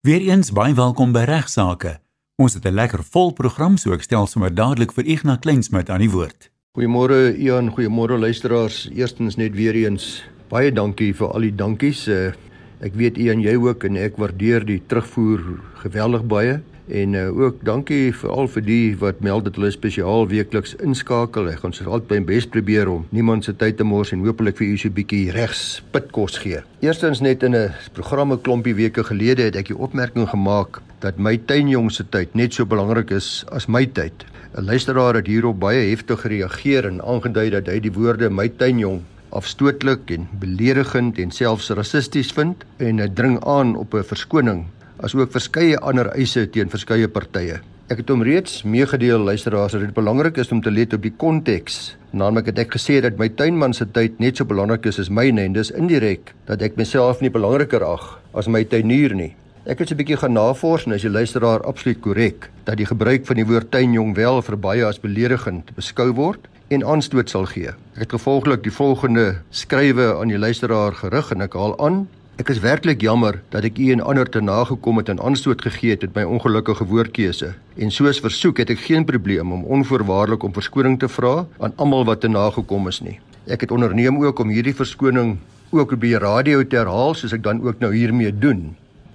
Weereens baie welkom by Regsake. Ons het 'n lekker vol program, so ek stel sommer dadelik vir Ignas Kleinsmid aan die woord. Goeiemôre Ian, goeiemôre luisteraars. Eerstens net weer eens baie dankie vir al die dankies. Uh, ek weet Ian jy ook en ek waardeer die terugvoer geweldig baie. En uh, ook dankie veral vir die wat meld dat hulle spesiaal weekliks inskakel. Ek gaan seker altyd my bes probeer om niemand se tyd te mors en hopelik vir u so 'n bietjie regs pitkos gee. Eerstens net in 'n programme klompie weke gelede het ek die opmerking gemaak dat my tuinjong se tyd net so belangrik is as my tyd. 'n Luisteraar het hierop baie heftig gereageer en aangedui dat hy die woorde my tuinjong afstootlik en beledigend en selfs rassisties vind en hy dring aan op 'n verskoning asook verskeie ander eise teen verskeie partye. Ek het hom reeds meegedeel luisteraars dat dit belangrik is om te let op die konteks. Naamlik het ek gesê dat my tuinman se tyd net so belangrik is as myne en dis indirek dat ek myself nie belangriker ag as my tuinier nie. Ek het 'n bietjie gaan navors en as jy luisteraar absoluut korrek dat die gebruik van die woord tuinjong wel vir baie as beledigend beskou word en aanstoot sal gee. Ek het gevolglik die volgende skrywe aan die luisteraar gerig en ek haal aan Ek is werklik jammer dat ek u en ander te nagekom het en aanstoot gegee het met my ongelukkige woordkeuse. En soos versoek het ek geen probleem om onvoorwaardelik om verskoning te vra aan almal wat te nagekom is nie. Ek het onderneem ook om hierdie verskoning ook op die radio te herhaal soos ek dan ook nou hiermee doen.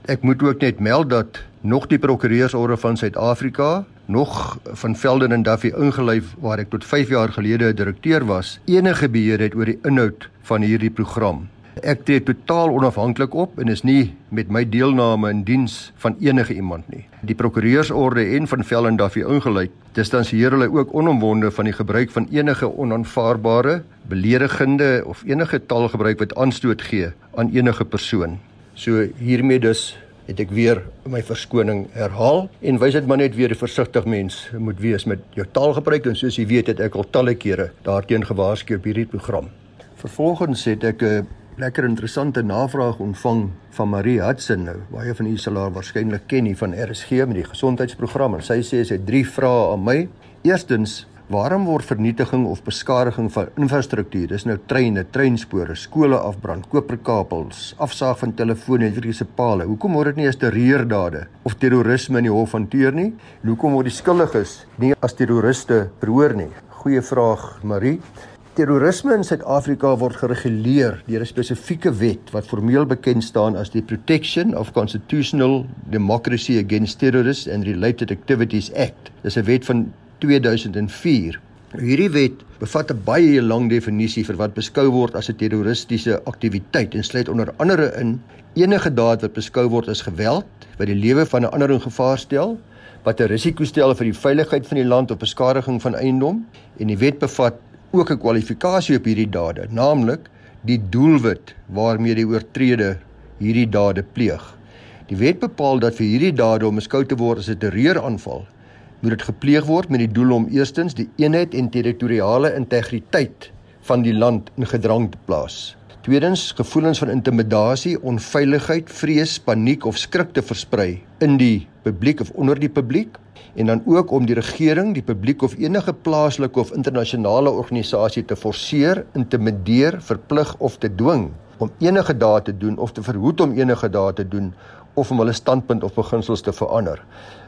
Ek moet ook net meld dat nog die prokureursorde van Suid-Afrika nog van Velden en Duffy ingelyf waar ek tot 5 jaar gelede 'n direkteur was, enige beheer het oor die inhoud van hierdie program. Ek tree totaal onafhanklik op en is nie met my deelname in diens van enige iemand nie. Die prokureursorde en van Vellendaffie ingelei distansieer hulle ook onomwonde van die gebruik van enige onaanvaarbare, beledigende of enige taalgebruik wat aanstoot gee aan enige persoon. So hiermee dus het ek weer my verskoning herhaal en wys dit maar net weer 'n versigtig mens moet wees met jou taalgebruik en soos jy weet het ek al talle kere daarteen gewaarsku op hierdie program. Vervolgens het ek 'n uh, lekker interessante navraag ontvang van Marie Hudson nou. Baie van u sal haar waarskynlik ken hier van RSG met die gesondheidsprogram en sy sê sy het drie vrae aan my. Eerstens, waarom word vernietiging of beskadiging van infrastruktuur, dis nou treine, treinspore, skole afbrand, koperkabels, afsaag van telefone, elektriese pale, hoekom word dit nie as terreurdade of terrorisme in die hof hanteer nie? En hoekom word die skuldiges nie as terroriste verhoor nie? Goeie vraag, Marie. Terrorisme in Suid-Afrika word gereguleer deur 'n spesifieke wet wat formeel bekend staan as die Protection of Constitutional Democracy Against Terrorists and Related Activities Act. Dis 'n wet van 2004. Hierdie wet bevat 'n baie lang definisie vir wat beskou word as 'n terroristiese aktiwiteit en sluit onder andere in enige daad wat beskou word as geweld wat die lewe van 'n ander in gevaar stel wat 'n risiko stel vir die veiligheid van die land of beskadiging van eiendom en die wet bevat ook 'n kwalifikasie op hierdie dade, naamlik die doelwit waarmee die oortreder hierdie dade pleeg. Die wet bepaal dat vir hierdie dade om beskou te word as 'n terreuraanval, moet dit gepleeg word met die doel om eerstens die eenheid en territoriale integriteit van die land in gedrang te plaas. Tweedens, gevoelens van intimidasie, onveiligheid, vrees, paniek of skrik te versprei in die publiek of onder die publiek en dan ook om die regering, die publiek of enige plaaslike of internasionale organisasie te forceer, intimideer, verplig of te dwing om enige daad te doen of te verhoed om enige daad te doen of om hulle standpunt of beginsels te verander.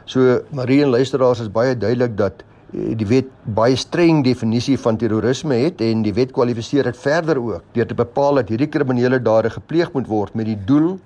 So Marie en luisteraars is baie duidelik dat die wet baie streng definisie van terrorisme het en die wet kwalifiseer dit verder ook deur te bepaal dat hierdie kriminele dade gepleeg moet word met die doel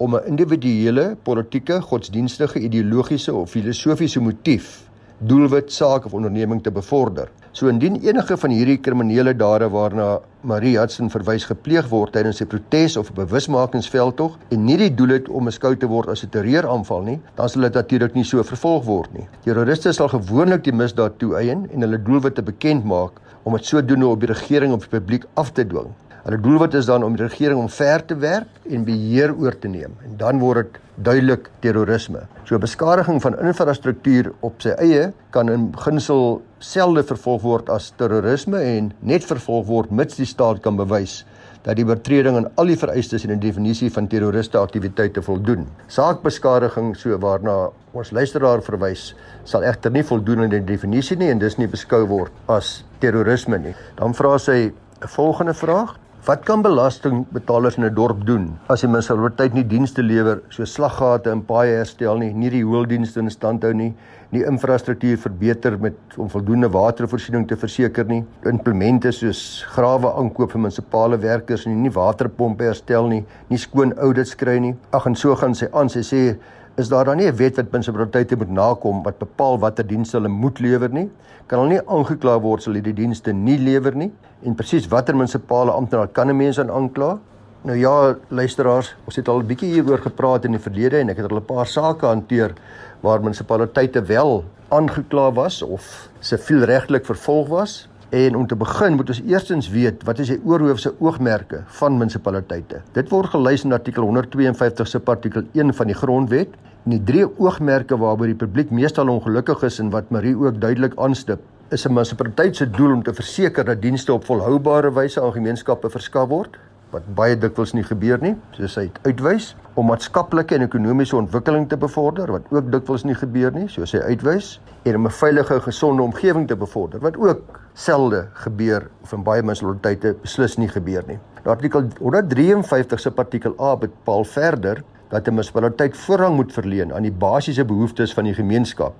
om 'n individuele, politieke, godsdienstige, ideologiese of filosofiese motief, doelwit, saak of onderneming te bevorder. So indien enige van hierdie kriminele dade waarna Marie Hudson verwys gepleeg word tydens 'n protes of 'n bewusmakingsveldtog en nie die doel het om beskou te word as 'n terreuraanval nie, dan sal dit natuurlik nie so vervolg word nie. Terroriste sal gewoonlik die misdaad toeëien en hulle doelwitte bekend maak om dit sodoende op die regering of die publiek af te dwing. Hulle doelwit is dan om die regering omver te werp en beheer oor te neem en dan word dit duidelik terrorisme. So beskadiging van infrastruktuur op sy eie kan in beginsel selde vervolg word as terrorisme en net vervolg word mits die staat kan bewys dat die oortreding aan al die vereistes in die definisie van terroriste aktiwiteite voldoen. Saakbeskadiging so waarna ons luisteraar verwys sal egter nie voldoen aan die definisie nie en dis nie beskou word as terrorisme nie. Dan vra sy 'n volgende vraag: Wat kan belastingbetalers in 'n dorp doen as die munisipaliteit nie dienste lewer soos slaggate en paaie herstel nie, nie die hoëldienste in stand hou nie, nie infrastruktuur verbeter met om voldoende watervoorsiening te verseker nie, implemente soos grawe aankoop vir munisipale werkers en nie waterpompe herstel nie, nie skoon audits kry nie. Ag en so gaan sy aan, sy sê is daar dan nie 'n wet wat munisipaliteite moet nakom wat bepaal watter dienste hulle moet lewer nie? Kan hulle nie aangekla word as hulle die dienste nie lewer nie? En presies watter munisipale amptenaar kan 'n mens aan aankla? Nou ja, luisteraars, ons het al 'n bietjie hieroor gepraat in die verlede en ek het al 'n paar sake hanteer waar munisipaliteite wel aangekla was of sivielregtelik vervolg was. En om te begin moet ons eerstens weet wat is die oorhoofse oogmerke van munisipaliteite. Dit word gelys in artikel 152 se artikel 1 van die Grondwet En die drie oogmerke waarby die publiek meestal ongelukkig is en wat Marie ook duidelik aanstip, is 'n munisipaliteit se doel om te verseker dat dienste op volhoubare wyse aan gemeenskappe verskaf word, wat baie dikwels nie gebeur nie, soos hy uitwys, om maatskaplike en ekonomiese ontwikkeling te bevorder, wat ook dikwels nie gebeur nie, soos hy uitwys, en om 'n veilige, gesonde omgewing te bevorder, wat ook selde gebeur of in baie munisipaliteite beslis nie gebeur nie. Nou artikel 153 se artikel A bepaal verder dat 'n munisipaliteit voorrang moet verleen aan die basiese behoeftes van die gemeenskap,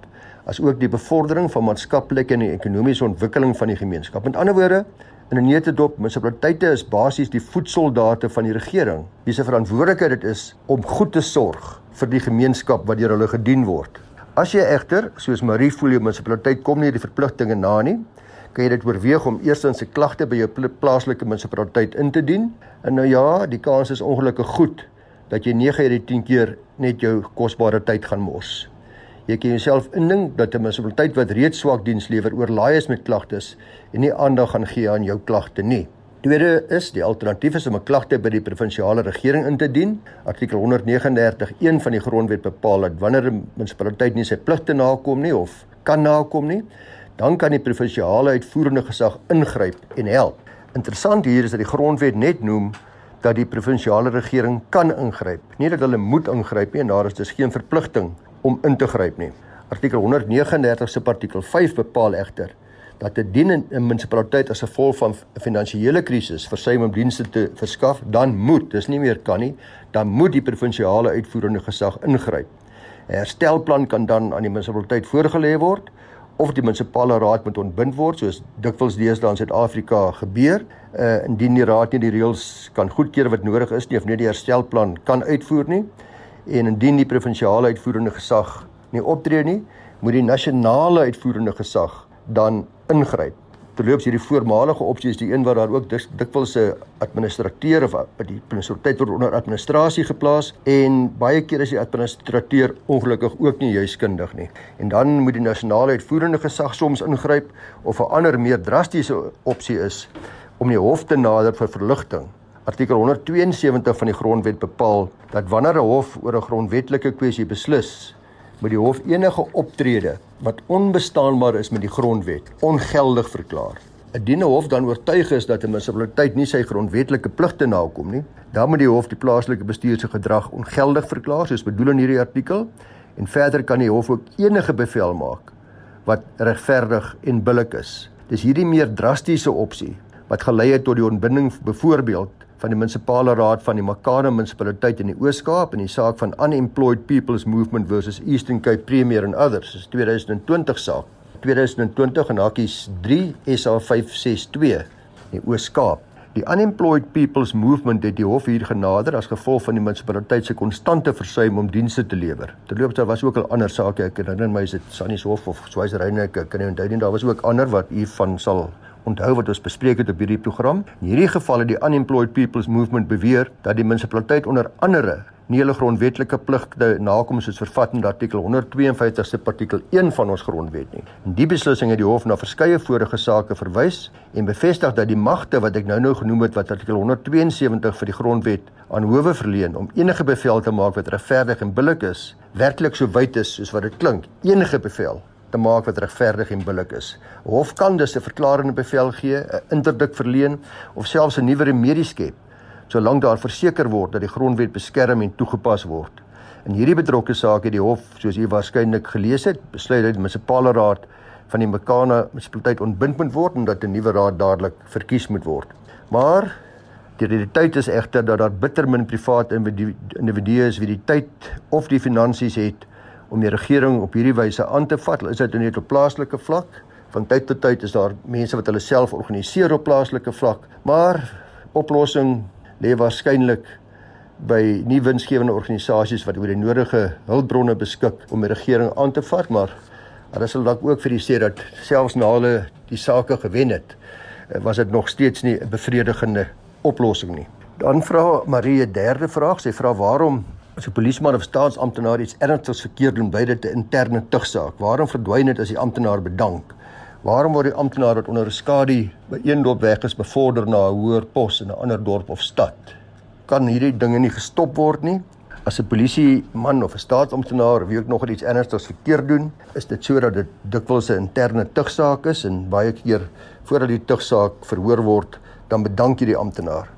asook die bevordering van maatskaplike en ekonomiese ontwikkeling van die gemeenskap. Met ander woorde, in 'n neutedop, munisipaliteite is basies die voedsoldate van die regering. Wie se verantwoordelikheid dit is om goed te sorg vir die gemeenskap wat deur hulle gedien word. As jy egter, soos Marie jou munisipaliteit kom nie die verpligtinge na nie, kan jy dit oorweeg om eers 'n klagte by jou plaaslike munisipaliteit in te dien. En nou ja, die kans is ongelukkig goed dat jy 9 uit die 10 keer net jou kosbare tyd gaan mors. Jy kan jouself indink dat 'n munisipaliteit wat reeds swak diens lewer oorlaai is met klagtes en nie aandag gaan gee aan jou klagte nie. Tweede is die alternatief is om 'n klagte by die provinsiale regering in te dien. Artikel 139.1 van die grondwet bepaal dat wanneer 'n munisipaliteit nie sy pligte nakom nie of kan nakom nie, dan kan die provinsiale uitvoerende gesag ingryp en help. Interessant hier is dat die grondwet net noem dat die provinsiale regering kan ingryp. Nie dat hulle moet ingryp nie en daar is dus geen verpligting om in te gryp nie. Artikel 139 se artikel 5 bepaal egter dat 'n dien 'n munisipaliteit as gevolg van 'n finansiële krisis versuim om dienste te verskaf, dan moet, dis nie meer kan nie, dan moet die provinsiale uitvoerende gesag ingryp. 'n Herstelplan kan dan aan die munisipaliteit voorgelê word of die munisipale raad moet ontbind word soos dikwels deesdae in Suid-Afrika gebeur. Uh indien die raad nie die reëls kan goedkeur wat nodig is nie of net die herstelplan kan uitvoer nie en indien die provinsiale uitvoerende gesag nie optree nie, moet die nasionale uitvoerende gesag dan ingryp terloops hierdie voormalige opsie is die een wat daar ook dik, dikwels 'n administrateur of die munisipaliteit word onder administrasie geplaas en baie keer is die administrateur ongelukkig ook nie juis kundig nie. En dan moet die nasionale uitvoerende gesag soms ingryp of 'n ander meer drastiese opsie is om die hof te nader vir verligting. Artikel 172 van die grondwet bepaal dat wanneer 'n hof oor 'n grondwetlike kwessie beslis, moet die hof enige optrede wat onbestaanbaar is met die grondwet ongeldig verklaar. Indien 'n hof dan oortuig is dat 'n munisipaliteit nie sy grondwetlike pligte nakom nie, dan moet die hof die plaaslike bestuur se gedrag ongeldig verklaar, soos bedoel in hierdie artikel, en verder kan die hof ook enige bevel maak wat regverdig en billik is. Dis hierdie meer drastiese opsie wat gelei het tot die ontbinding byvoorbeeld van die munisipale raad van die Makana munisipaliteit in die Oos-Kaap in die saak van Unemployed People's Movement versus Eastern Cape Premier and others. Dis 2020 saak. 2020 en hakies 3 SA 562 in die Oos-Kaap. Die Unemployed People's Movement het die hof hier genader as gevolg van die munisipaliteit se konstante versuim om dienste te lewer. Terloops daar was ook al ander sake. Ek herinner my is dit Sannie se hof of Swaziland ek kan nie onthou nie. Daar was ook ander wat hiervan sal onthou wat ons bespreek het op hierdie program. In hierdie geval het die Unemployed People's Movement beweer dat die munisipaliteit onder andere nie hulle grondwetlike pligte nakom soos vervat in artikel 152 se artikel 1 van ons grondwet nie. In die beslissing het die hof na verskeie vorige sake verwys en bevestig dat die magte wat ek nou-nou genoem het wat artikel 172 vir die grondwet aan howe verleen om enige bevel te maak wat regverdig en billik is, werklik so wyd is soos wat dit klink. Enige bevel te maak wat regverdig en billik is. Hof kan dus 'n verklarende bevel gee, 'n interdik verleen of selfs 'n nuwe remedie skep, solank daar verseker word dat die grondwet beskerm en toegepas word. In hierdie betrokke saak het die hof, soos u waarskynlik gelees het, besluit dat die munisipale raad van die Mekana munisipaliteit ontbind moet word en dat 'n nuwe raad dadelik verkies moet word. Maar Die realiteit is egter dat daar bitter min private individue is wie die tyd of die finansies het om die regering op hierdie wyse aan te vat. Is dit net op plaaslike vlak? Van tyd tot tyd is daar mense wat hulle self organiseer op plaaslike vlak, maar oplossing lê waarskynlik by nie winsgewende organisasies wat oor die nodige hulpbronne beskik om die regering aan te vat, maar hulle sal dalk ook vir die sê dat selfs na hulle die sake gewen het, eh, was dit nog steeds nie 'n bevredigende oplossing nie. Dan vra Marie 'n derde vraag. Sy vra waarom as 'n polisieman of staatsamptenaar iets ernstigs verkeerd doen, bly dit 'n interne tugsaak. Waarom verdwyn dit as die amptenaar bedank? Waarom word die amptenaar wat onder 'n skadu by een dorp weg is bevorder na 'n hoër pos in 'n ander dorp of stad? kan hierdie dinge nie gestop word nie. As 'n polisie man of 'n staatsamptenaar wie ook nog iets ernstigs verkeerd doen, is dit sodat dit dikwels 'n interne tugsaak is en baie keer voordat die tugsaak verhoor word, dan bedank jy die amptenaar.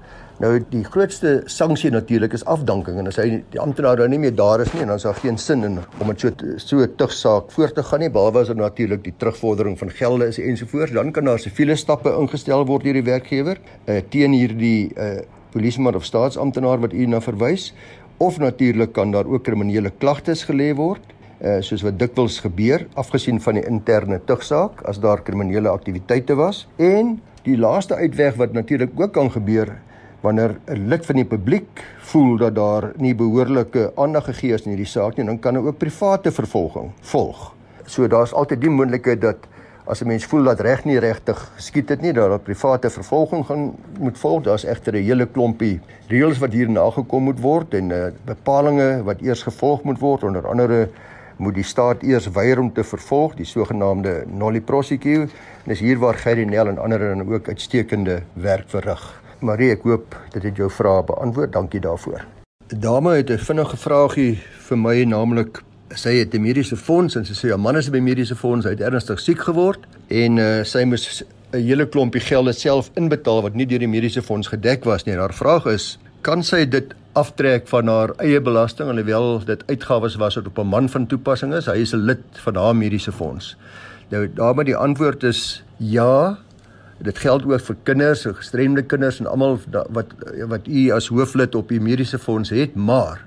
Nou die grootste sanksie natuurlik is afdanking. En as hy die amptenaar nou nie meer daar is nie dan is daar geen sin in om dit so so 'n tugsaak voort te gaan nie. Behalwe as dit natuurlik die terugvordering van gelde is ensovoorts dan kan daar siviele stappe ingestel word deur die werkgewer uh, teen hierdie uh, polisieman of staatsamptenaar wat u na verwys. Of natuurlik kan daar ook kriminele klagtes gelê word uh, soos wat dikwels gebeur afgesien van die interne tugsaak as daar kriminele aktiwiteite was. En die laaste uitweg wat natuurlik ook kan gebeur wanneer 'n lid van die publiek voel dat daar nie behoorlike aandag gegee is in hierdie saak nie dan kan ook private vervolging volg. So daar's altyd die moontlikheid dat as 'n mens voel dat reg nie regtig skiet dit nie dat daar private vervolging gaan moet volg. Daar's egter 'n hele klompie reëls wat hier nagekom moet word en uh, bepalinge wat eers gevolg moet word. Onder andere moet die staat eers weier om te vervolg die sogenaamde nolli prosecu en dis hier waar Gerry Nel en ander dan ook uitstekende werk verrig Marie ek hoop dit het jou vrae beantwoord dankie daarvoor 'n dame het 'n vinnige vraagie vir my naamlik sy het 'n mediese fonds en sy sê haar man is by mediese fonds, hy het ernstig siek geword en uh, sy moes 'n hele klompie geld self inbetaal wat nie deur die mediese fonds gedek was nie. Haar vraag is, kan sy dit aftrek van haar eie belasting alhoewel dit uitgawes was wat op 'n man van toepassing is? Hy is 'n lid van haar mediese fonds. Nou daarmee die antwoord is ja. Dit geld ook vir kinders, gestremde kinders en almal wat wat u as hooflid op die mediese fonds het, maar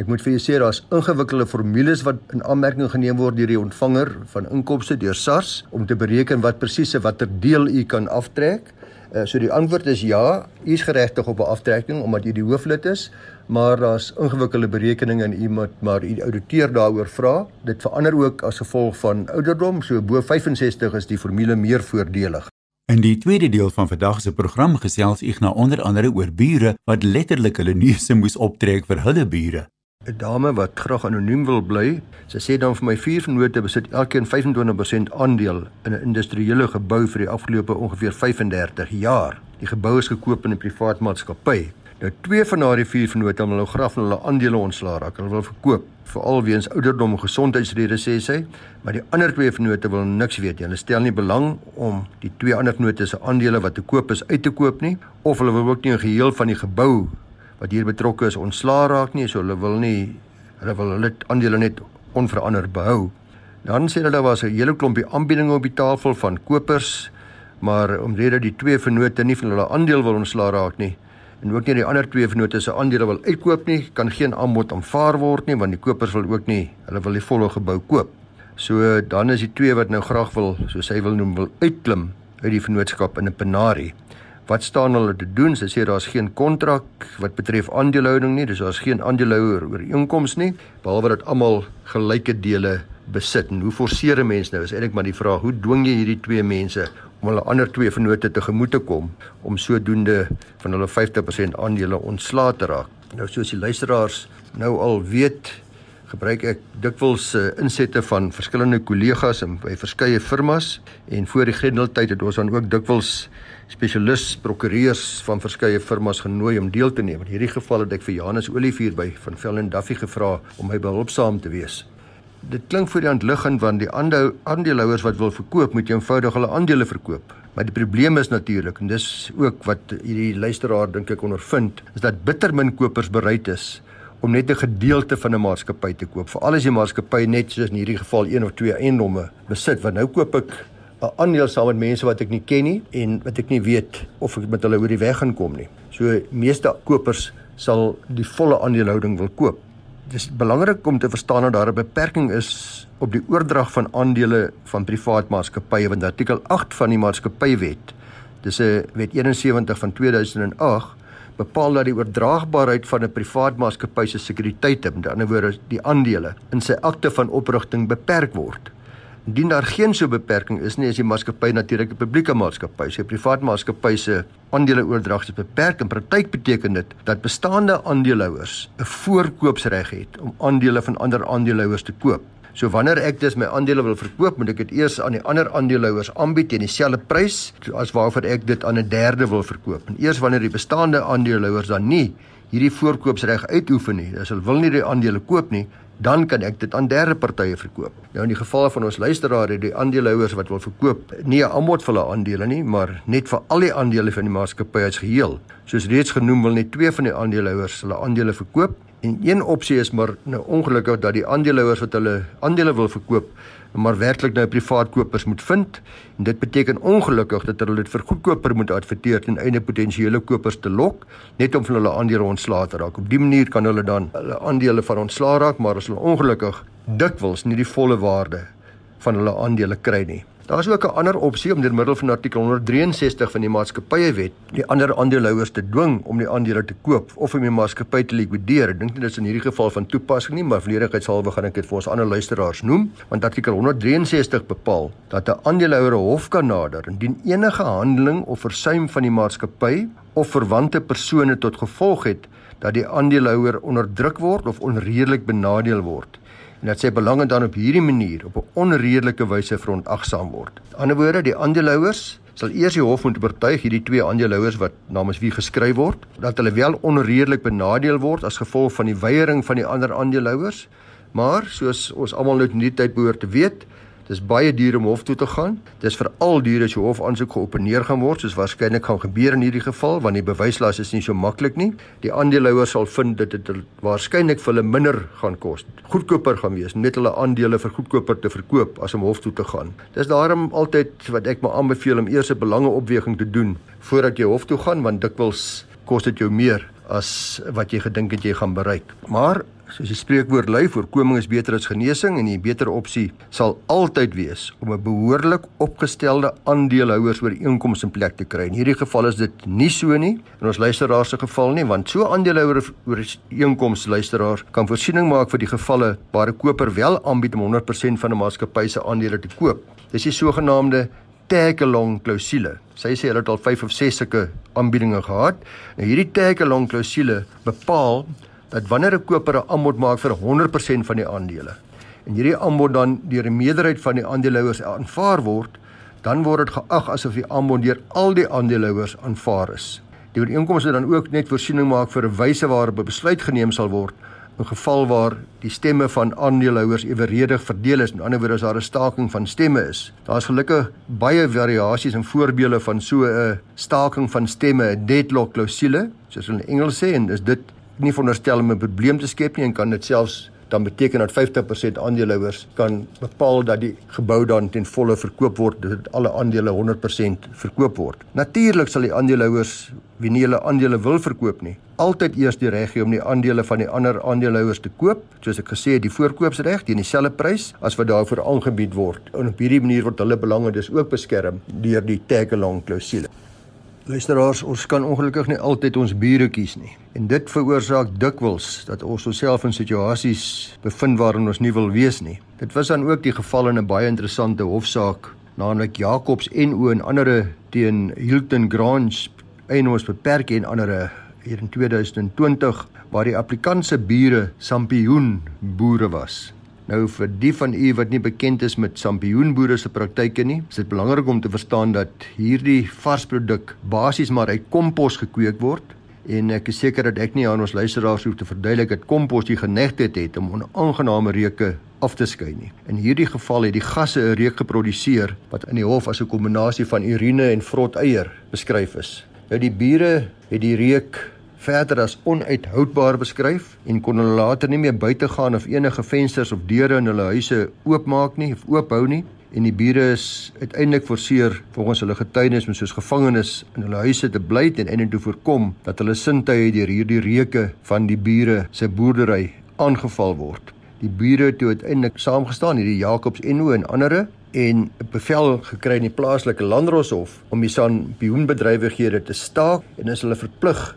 Ek moet vir julle sê daar's ingewikkelde formules wat in aanmerking geneem word deur die ontvanger van inkomste deur SARS om te bereken wat presies watter deel u kan aftrek. Uh, so die antwoord is ja, u is geregtig op 'n aftrekking omdat u die hooflid is, maar daar's ingewikkelde berekeninge en u moet maar u ouditeur daaroor vra. Dit verander ook as gevolg van ouderdom, so bo 65 is die formule meer voordelig. In die tweede deel van vandag se program gesels ek na onder andere oor bure wat letterlik hulle neuse moes optrek vir hulle bure. 'n dame wat graag anoniem wil bly. Sy sê dan vir my vier vennote besit elkeen 25% aandeel in 'n industriële gebou vir die afgelope ongeveer 35 jaar. Die gebou is gekoop in 'n privaat maatskappy. Nou twee van daardie vier vennote wil nou graag van hulle aandele ontslaa raak. Hulle wil verkoop, veral weens ouderdom en gesondheidsredes sê sy, maar die ander twee vennote wil niks weet nie. Hulle stel nie belang om die twee ander vennote se aandele wat te koop is uit te koop nie, of hulle wil ook nie 'n geheel van die gebou wat hier betrokke is ontslaa raak nie, so hulle wil nie hulle wil hulle aandele net onveranderd behou. Dan sê hulle daar was 'n hele klompie aanbiedinge op die tafel van kopers, maar omrede die twee vennote nie van hulle aandeel wil ontslaa raak nie en ook nie die ander twee vennote se aandele wil uitkoop nie, kan geen aanbod aanvaar word nie want die kopers wil ook nie, hulle wil die volle gebou koop. So dan is die twee wat nou graag wil, soos hy wil noem, wil uitklim uit die vennootskap in 'n penarie wat staan hulle te doen? Sy sê daar's geen kontrak wat betref aandelehouding nie, dis daar's geen aandeelhouer ooreenkoms nie, behalwe dat almal gelyke dele besit. En hoe forceer 'n mens nou? Is eintlik maar die vraag, hoe dwing jy hierdie twee mense om hulle ander twee vennote te gemoet te kom om sodoende van hulle 50% aandele ontslae te raak? Nou soos die luisteraars nou al weet, gebruik ek dikwels uh, insette van verskillende kollegas in by verskeie firmas en voor die grendeltyd het ons dan ook dikwels spesialis prokureurs van verskeie firmas genooi om deel te neem. In hierdie geval het ek vir Janus Olivier by van Vell en Duffy gevra om my behulpsaam te wees. Dit klink vir die hand liggend want die ander aandeelhouers wat wil verkoop, moet eenvoudig hulle aandele verkoop. Maar die probleem is natuurlik en dis ook wat hierdie luisteraar dink ek ondervind, is dat bitter min kopers bereid is om net 'n gedeelte van 'n maatskappy te koop. Veral as die maatskappy net soos in hierdie geval een of twee eiendomme besit, want nou koop ek 'n aandeel saam met mense wat ek nie ken nie en wat ek nie weet of ek met hulle oor die weg gaan kom nie. So meeste kopers sal die volle aandelehouding wil koop. Dit is belangrik om te verstaan dat daar 'n beperking is op die oordrag van aandele van privaat maatskappye want artikel 8 van die maatskappywet dis 'n wet 71 van 2008 bepaal dat die oordraagbaarheid van 'n privaat maatskappy se sekuriteite, met ander woorde die aandele, in sy akte van oprigting beperk word. Indien daar geen so beperking is nie, is die maatskappy natuurlik 'n publieke maatskappy. Sy privaat maatskappy se aandeleoordrag is beperk en praktyk beteken dit dat bestaande aandeelhouers 'n voorkoopsreg het om aandele van ander aandeelhouers te koop. So wanneer ek dus my aandele wil verkoop, moet ek dit eers aan die ander aandeelhouers aanbied teen dieselfde prys as waarvoor ek dit aan 'n derde wil verkoop. En eers wanneer die bestaande aandeelhouers dan nie hierdie voorkoopsreg uitoefen nie, as hulle wil nie die aandele koop nie, dan kan ek dit aan derde partye verkoop. Nou in die geval van ons luisteraar het die aandeelhouers wat wil verkoop nie 'n aanbod vir hulle aandele nie, maar net vir al die aandele van die maatskappy as geheel. Soos reeds genoem wil net twee van die aandeelhouers hulle aandele verkoop en een opsie is maar nou ongelukkig dat die aandeelhouers wat hulle aandele wil verkoop maar werklik nou privaat kopers moet vind en dit beteken ongelukkig dat hulle dit vir goedkoper moet adverteer ten einde potensiële kopers te lok net om van hulle aandele ontslae te raak. Op dië manier kan hulle dan hulle aandele van ontslae raak, maar as hulle ongelukkig dikwels nie die volle waarde van hulle aandele kry nie. Daar is ook 'n ander opsie om deur middel van artikel 163 van die maatskappye-wet die ander aandeelhouers te dwing om die aandele te koop of om die maatskappy te likwideer. Ek dink dit is in hierdie geval van toepassing nie, maar vleedigheidshalwe gaan ek dit vir ons ander luisteraars noem, want artikel 163 bepaal dat 'n aandeelhouer hof kan nader indien enige handeling of versuim van die maatskappy of verwante persone tot gevolg het dat die aandeelhouer onderdruk word of onredelik benadeel word en dat sy belange dan op hierdie manier op 'n onredelike wyse verontagsaam word. Aan die ander woorde, die aandeelhouers sal eers die hof moet oortuig hierdie twee aandeelhouers wat namens wie geskryf word dat hulle wel onredelik benadeel word as gevolg van die weiering van die ander aandeelhouers, maar soos ons almal nou in die tyd behoort te weet, Dis baie duur om hof toe te gaan. Dis veral duur as jy hof aansoek geopeneer gaan word, soos waarskynlik gaan gebeur in hierdie geval, want die bewyslas is nie so maklik nie. Die aandeelhouers sal vind dit waarskynlik vir hulle minder gaan kos. Goedkoper gaan wees net hulle aandele vir goedkoper te verkoop as om hof toe te gaan. Dis daarom altyd wat ek maar aanbeveel om eers 'n belangeopweging te doen voordat jy hof toe gaan, want dikwels kos dit jou meer as wat jy gedink het jy gaan bereik. Maar Soos die spreekwoord lui, voorkoming is beter as genesing en die beter opsie sal altyd wees om 'n behoorlik opgestelde aandeelhouers ooreenkoms in plek te kry. In hierdie geval is dit nie so nie in ons luisteraar se geval nie, want so aandeelhouer ooreenkoms luisteraar kan voorsiening maak vir die gevalle waar 'n koper wel aanbied om 100% van 'n maatskappy se aandele te koop. Dis die sogenaamde tag-along klousule. Sy sê hulle het al 5 of 6 sulke aanbiedinge gehad. Nou hierdie tag-along klousule bepaal dat wanneer 'n koper 'n aanbod maak vir 100% van die aandele en hierdie aanbod dan deur 'n meerderheid van die aandeelhouers aanvaar word, dan word dit geag asof die aanbod deur al die aandeelhouers aanvaar is. Die ooreenkomste dan ook net voorsiening maak vir 'n wyse waarop 'n besluit geneem sal word in geval waar die stemme van aandeelhouers eweredig verdeel is. Met ander woorde as daar 'n staking van stemme is. Daar's gelukkig baie variasies en voorbeelde van so 'n staking van stemme, 'n deadlock klousule, soos hulle in Engels sê en dis dit nie veronderstel om 'n probleem te skep nie en kan dit selfs dan beteken dat 50% aandeelhouers kan bepaal dat die gebou dan ten volle verkoop word dat alle aandele 100% verkoop word. Natuurlik sal die aandeelhouers wie nie hulle aandele wil verkoop nie, altyd eers die reg hê om die aandele van die ander aandeelhouers te koop, soos ek gesê het, die voorkoopsreg teen dieselfde prys as wat daarvoor aangebied word. En op hierdie manier word hulle belange dus ook beskerm deur die tag-along klousule. Luisteraars, ons kan ongelukkig nie altyd ons bure kies nie. En dit veroorsaak dikwels dat ons osself in situasies bevind waarin ons nie wil wees nie. Dit was dan ook die geval in 'n baie interessante hofsaak, naamlik Jacobs en O en ander teen Hilton Grange en ons beperk en ander hier in 2020 waar die applikant se bure sampioen boere was. Nou vir die van u wat nie bekend is met sampioenboere se praktyke nie, is dit belangrik om te verstaan dat hierdie varsproduk basies maar uit kompos gekweek word en ek is seker dat ek nie aan ons luisteraars hoef te verduidelik dat kompos die genegtheid het om onaangename reuke af te skei nie. In hierdie geval het die gasse 'n reuk geproduseer wat in die hof as 'n kombinasie van urine en vrot eier beskryf is. Nou die bure het die reuk verder as onuithoudbaar beskryf en kon hulle later nie meer buite gaan of enige vensters of deure in hulle huise oopmaak nie of oophou nie en die bure is uiteindelik forceer volgens hulle getuienis om soos gevangenes in hulle huise te bly ten einde te voorkom dat hulle sintuie deur hierdie reuke van die bure se boerdery aangeval word. Die bure het uiteindelik saamgestaan hierdie Jacobs Enno en ander en 'n bevel gekry in die plaaslike landroshof om die sanbioenbedrywighede te staak en is hulle verplig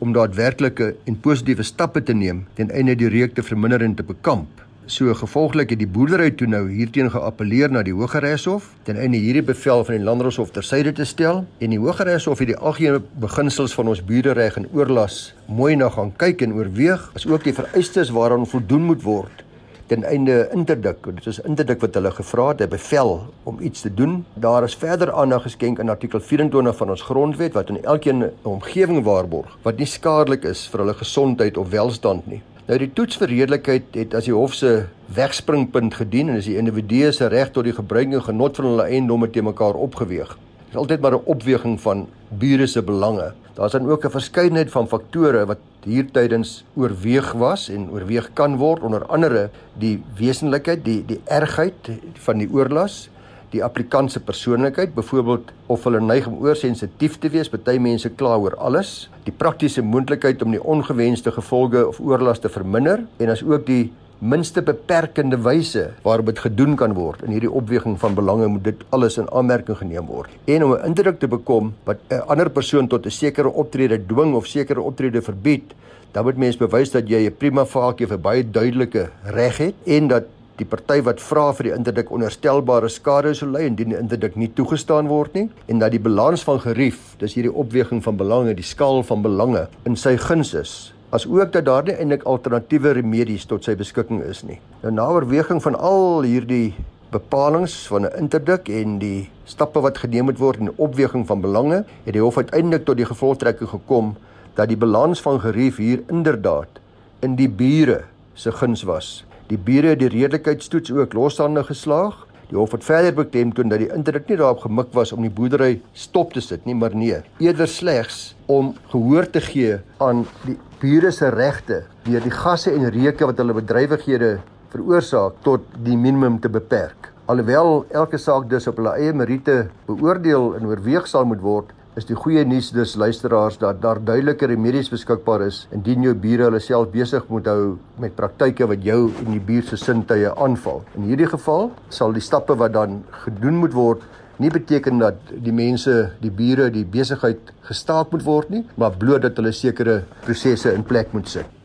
om daadwerklike en positiewe stappe te neem ten einde die reuk te verminder en te bekamp. So gevolglik het die boerdery toe nou hierteen geappeleer na die Hooggeregshof ten einde hierdie bevel van die Landroshof tersyde te stel en die Hooggeregshof het die algemene beginsels van ons buurdereg en oorlas mooi na gaan kyk en oorweeg as ook die vereistes waaraan voldoen moet word ten einde interdik. Dit is interdik wat hulle gevra het, 'n bevel om iets te doen. Daar is verder aandag geskenk in artikel 24 van ons grondwet wat aan elkeen 'n omgewing waarborg wat nie skadelik is vir hulle gesondheid of welstand nie. Nou die toets vir redelikheid het as die hof se wegspringpunt gedien en is die individu se reg tot die gebruik en genot van hulle eiendomme te mekaar opgeweeg. Dit is altyd maar 'n opweging van bure se belange. Daar's dan ook 'n verskeidenheid van faktore wat hier tydens oorweeg was en oorweeg kan word onder andere die wesenlikheid, die die ergheid van die oorlas, die applikant se persoonlikheid, byvoorbeeld of hulle neig om oorsensitief te wees, party mense kla oor alles, die praktiese moontlikheid om die ongewenste gevolge of oorlas te verminder en as ook die minste beperkende wyse waarop dit gedoen kan word. In hierdie opweging van belange moet dit alles in aanmerking geneem word. En om 'n indruk te bekom wat 'n ander persoon tot 'n sekere optrede dwing of sekere optrede verbied, dan moet mens bewys dat jy 'n prima facie vir baie duidelike reg het en dat die party wat vra vir die interdik onderstelbare skade sou ly indien die interdik nie toegestaan word nie en dat die balans van gerief, dis hierdie opweging van belange, die skaal van belange in sy guns is as ook dat daar nie eintlik alternatiewe remedies tot sy beskikking is nie. Nou na oorweging van al hierdie bepalinge van 'n interdik en die stappe wat geneem moet word in opweging van belange, het die hof uiteindelik tot die gevolgtrekking gekom dat die balans van gerief hier inderdaad in die bure se guns was. Die bure het die redelikheidstoets ook losstaande geslaag Die hof het verder beklemtoon dat die interdik nie daarop gemik was om die boerdery stop te sit nie, maar nee, eerder slegs om gehoor te gee aan die bure se regte deur die gasse en reuke wat hulle bedrywighede veroorsaak tot die minimum te beperk. Alhoewel elke saak dus op hulle eie meriete beoordeel en oorweeg sal moet word, is die goeie nuus dus luisteraars dat daar duidelike remedies beskikbaar is indien jou bure hulle self besig moet hou met praktyke wat jou en die buurt se sintuie aanval. In hierdie geval sal die stappe wat dan gedoen moet word nie beteken dat die mense, die bure, die besigheid gestaak moet word nie, maar bloot dat hulle sekere prosesse in plek moet sit.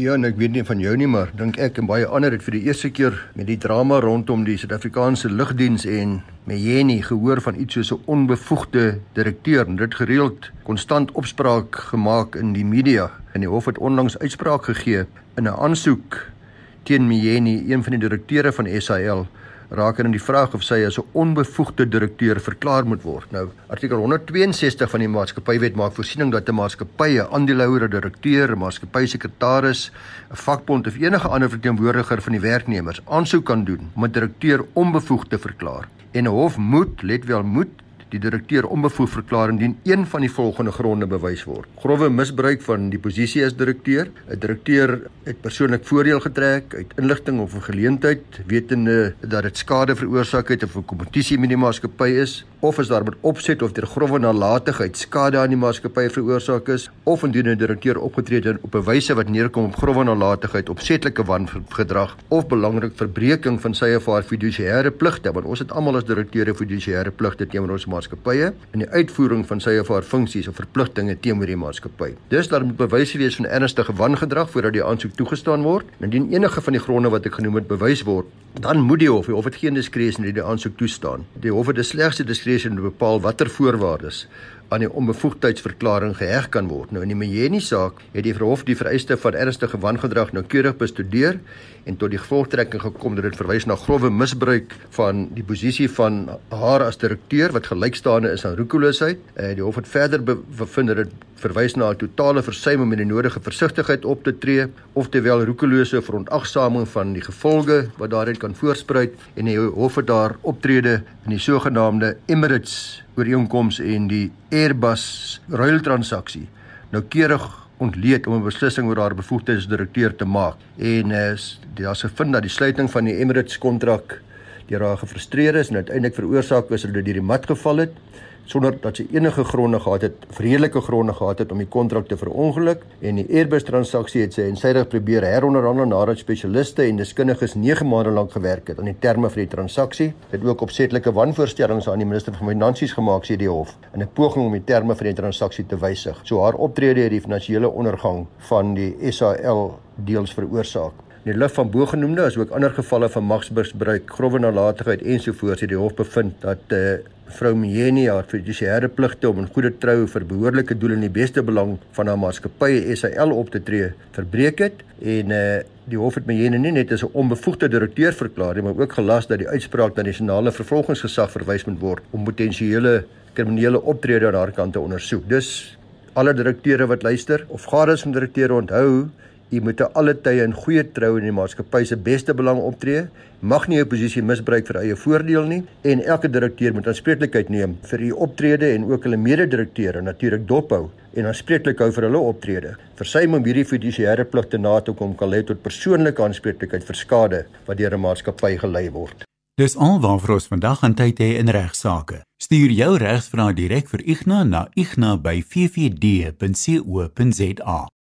Ja, en ek weet nie van jou nie, maar dink ek en baie ander het vir die eerste keer met die drama rondom die Suid-Afrikaanse lugdiens en Meyeni gehoor van iets soos 'n onbevoegde direkteur en dit gereeld konstant opspraak gemaak in die media. En die hof het onlangs uitspraak gegee in 'n aansoek teen Meyeni, een van die direkteure van SAL aan die vraag of sy as 'n onbevoegde direkteur verklaar moet word. Nou, artikel 162 van die maatskappywet maak voorsiening dat 'n maatskappy 'n aandeelhouer, 'n direkteur, 'n maatskappy sekretaris, 'n vakbond of enige ander verteenwoordiger van die werknemers aansoek kan doen om 'n direkteur onbevoegd te verklaar. En 'n hof moet, let wel, moet die direkteur onbevoegd verklaar indien een van die volgende gronde bewys word. Grove misbruik van die posisie as direkteur, 'n direkteur het persoonlik voordeel getrek uit inligting of 'n geleentheid wetende dat dit skade veroorsaak het of 'n kompetisie met die maatskappy is, of is daar met opset of deur grove nalatigheid skade aan die maatskappy veroorsaak is, of indien 'n direkteur opgetree het op 'n wyse wat neerkom op grove nalatigheid, opsetlike wangedrag of belangrik verbreeking van sy of haar fiduciêre pligte, want ons het almal as direkteure fiduciêre pligte teenoor ons maatskappye in die uitvoering van sy of haar funksies of verpligtinge teenoor die maatskappy. Dis daar moet bewys wees van ernstige wangedrag voordat die aansoek toegestaan word. Indien enige van die gronde wat ek genoem het bewys word, dan moet die hof, die hof het geen diskresie in die aansoek toestaan. Die hof het die slegste diskresie om te bepaal watter voorwaardes aan die onbevoegdheidsverklaring geheg kan word. Nou in die Meyeni saak het die verhof die vereiste van ernstige wangedrag noukeurig bestudeer en tot die gevolgtrekking gekom dat dit verwys na grove misbruik van die posisie van haar as direkteur wat gelykstaande is aan roekeloosheid. Eh die hof het verder bevind dat dit verwys na 'n totale versuim om in die nodige versigtigheid op te tree of terwyl roekelose verontagsaming van die gevolge wat daarin kan voorspruit en die hof het daar optrede in die sogenaamde Emirates ooreenkoms en die Airbus ruiltransaksie noukeurig ontleed om 'n beslissing oor haar bevoegdheidsdirekteur te maak. En is daar's gevind dat die sluiting van die Emirates kontrak deur haar gefrustreer is en uiteindelik veroorsaak is dat dit deur die mat geval het sonder dat sy enige gronde gehad het, redelike gronde gehad het om die kontrak te verongeluk en die Airbus transaksie het sy ensydig probeer heronderhandel nadat spesialiste en deskundiges 9 maande lank gewerk het aan die terme vir die transaksie. Dit ook opsetlike wanvoorstellings aan die minister van Finansies gemaak sê die hof in 'n poging om die terme vir die transaksie te wysig. So haar optrede het die finansiële ondergang van die SAL deels veroorsaak. In die lig van bogenoemde is ook ander gevalle van magsmisbruik, grove nalatigheid ensovoorts het die hof bevind dat uh, vrou Mieni haar fiduciêre pligte om in goeie trou vir behoorlike doel in die beste belang van haar maatskappy SAL op te tree verbreek het en uh, die hof het Mieni nie net as 'n onbevoegde direkteur verklaar nie, maar ook gelas dat die uitspraak na die nasionale vervolgingsgesag verwys moet word om potensiële kriminele optrede aan haar kant te ondersoek. Dus alle direkteure wat luister of gades van direkteure onthou Jy moet te alle tye in goeie trou in die maatskappy se beste belang optree. Mag nie jou posisie misbruik vir eie voordeel nie en elke direkteur moet aanspreeklikheid neem vir u optrede en ook hulle mede-direkteure natuurlik dophou en aanspreeklik hou vir hulle optrede. Versym om hierdie fiduciêre pligte na te kom kan lei tot persoonlike aanspreeklikheid vir skade wat deur 'n maatskappy gelei word. Dis alwaar ons vandag aan tyd hê in regsaake. Stuur jou regsvrae direk vir Ignas na ignas@ffd.co.za.